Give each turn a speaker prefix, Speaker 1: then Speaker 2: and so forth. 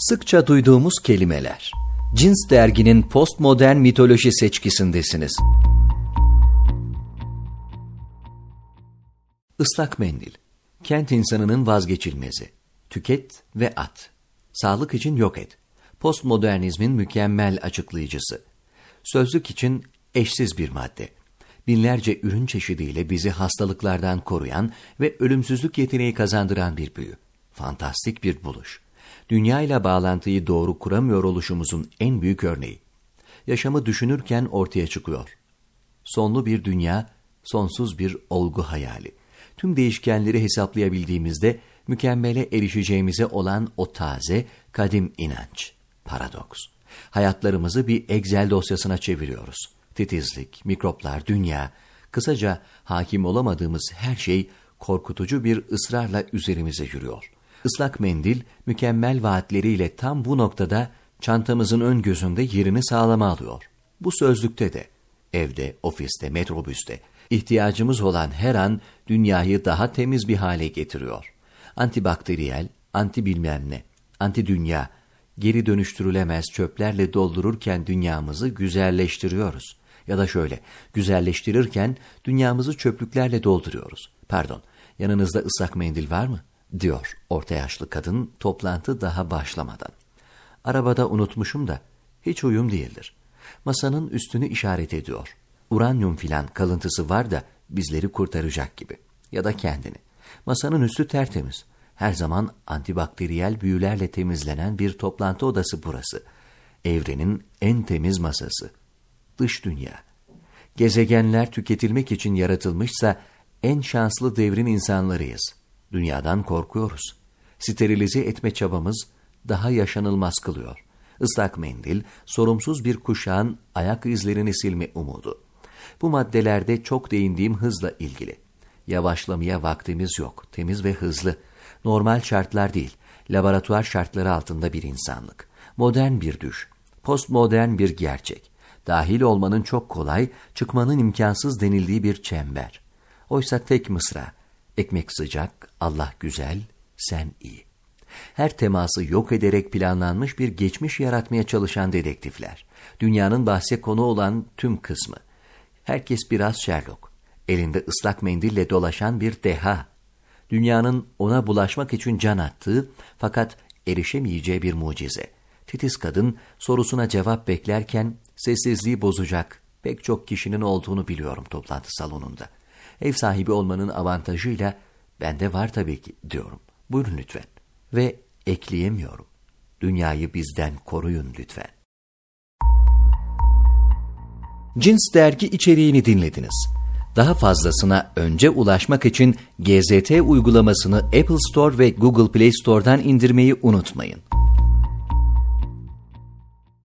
Speaker 1: Sıkça duyduğumuz kelimeler. Cins derginin postmodern mitoloji seçkisindesiniz. Islak mendil. Kent insanının vazgeçilmezi. Tüket ve at. Sağlık için yok et. Postmodernizmin mükemmel açıklayıcısı. Sözlük için eşsiz bir madde. Binlerce ürün çeşidiyle bizi hastalıklardan koruyan ve ölümsüzlük yeteneği kazandıran bir büyü. Fantastik bir buluş dünya ile bağlantıyı doğru kuramıyor oluşumuzun en büyük örneği. Yaşamı düşünürken ortaya çıkıyor. Sonlu bir dünya, sonsuz bir olgu hayali. Tüm değişkenleri hesaplayabildiğimizde mükemmele erişeceğimize olan o taze, kadim inanç. Paradoks. Hayatlarımızı bir Excel dosyasına çeviriyoruz. Titizlik, mikroplar, dünya, kısaca hakim olamadığımız her şey korkutucu bir ısrarla üzerimize yürüyor. Islak mendil mükemmel vaatleriyle tam bu noktada çantamızın ön gözünde yerini sağlama alıyor. Bu sözlükte de, evde, ofiste, metrobüste ihtiyacımız olan her an dünyayı daha temiz bir hale getiriyor. Antibakteriyel, anti bilmem ne, anti dünya, geri dönüştürülemez çöplerle doldururken dünyamızı güzelleştiriyoruz. Ya da şöyle, güzelleştirirken dünyamızı çöplüklerle dolduruyoruz. Pardon, yanınızda ıslak mendil var mı? Diyor orta yaşlı kadın toplantı daha başlamadan. Arabada unutmuşum da hiç uyum değildir. Masanın üstünü işaret ediyor. Uranyum filan kalıntısı var da bizleri kurtaracak gibi. Ya da kendini. Masanın üstü tertemiz. Her zaman antibakteriyel büyülerle temizlenen bir toplantı odası burası. Evrenin en temiz masası. Dış dünya. Gezegenler tüketilmek için yaratılmışsa en şanslı devrin insanlarıyız. Dünyadan korkuyoruz. Sterilize etme çabamız daha yaşanılmaz kılıyor. Islak mendil, sorumsuz bir kuşağın ayak izlerini silme umudu. Bu maddelerde çok değindiğim hızla ilgili. Yavaşlamaya vaktimiz yok, temiz ve hızlı. Normal şartlar değil, laboratuvar şartları altında bir insanlık. Modern bir düş, postmodern bir gerçek. Dahil olmanın çok kolay, çıkmanın imkansız denildiği bir çember. Oysa tek mısra, Ekmek sıcak, Allah güzel, sen iyi. Her teması yok ederek planlanmış bir geçmiş yaratmaya çalışan dedektifler. Dünyanın bahse konu olan tüm kısmı. Herkes biraz Sherlock. Elinde ıslak mendille dolaşan bir deha. Dünyanın ona bulaşmak için can attığı fakat erişemeyeceği bir mucize. Titiz kadın sorusuna cevap beklerken sessizliği bozacak pek çok kişinin olduğunu biliyorum toplantı salonunda ev sahibi olmanın avantajıyla bende var tabii ki diyorum. Buyurun lütfen. Ve ekleyemiyorum. Dünyayı bizden koruyun lütfen. Cins dergi içeriğini dinlediniz. Daha fazlasına önce ulaşmak için GZT uygulamasını Apple Store ve Google Play Store'dan indirmeyi unutmayın.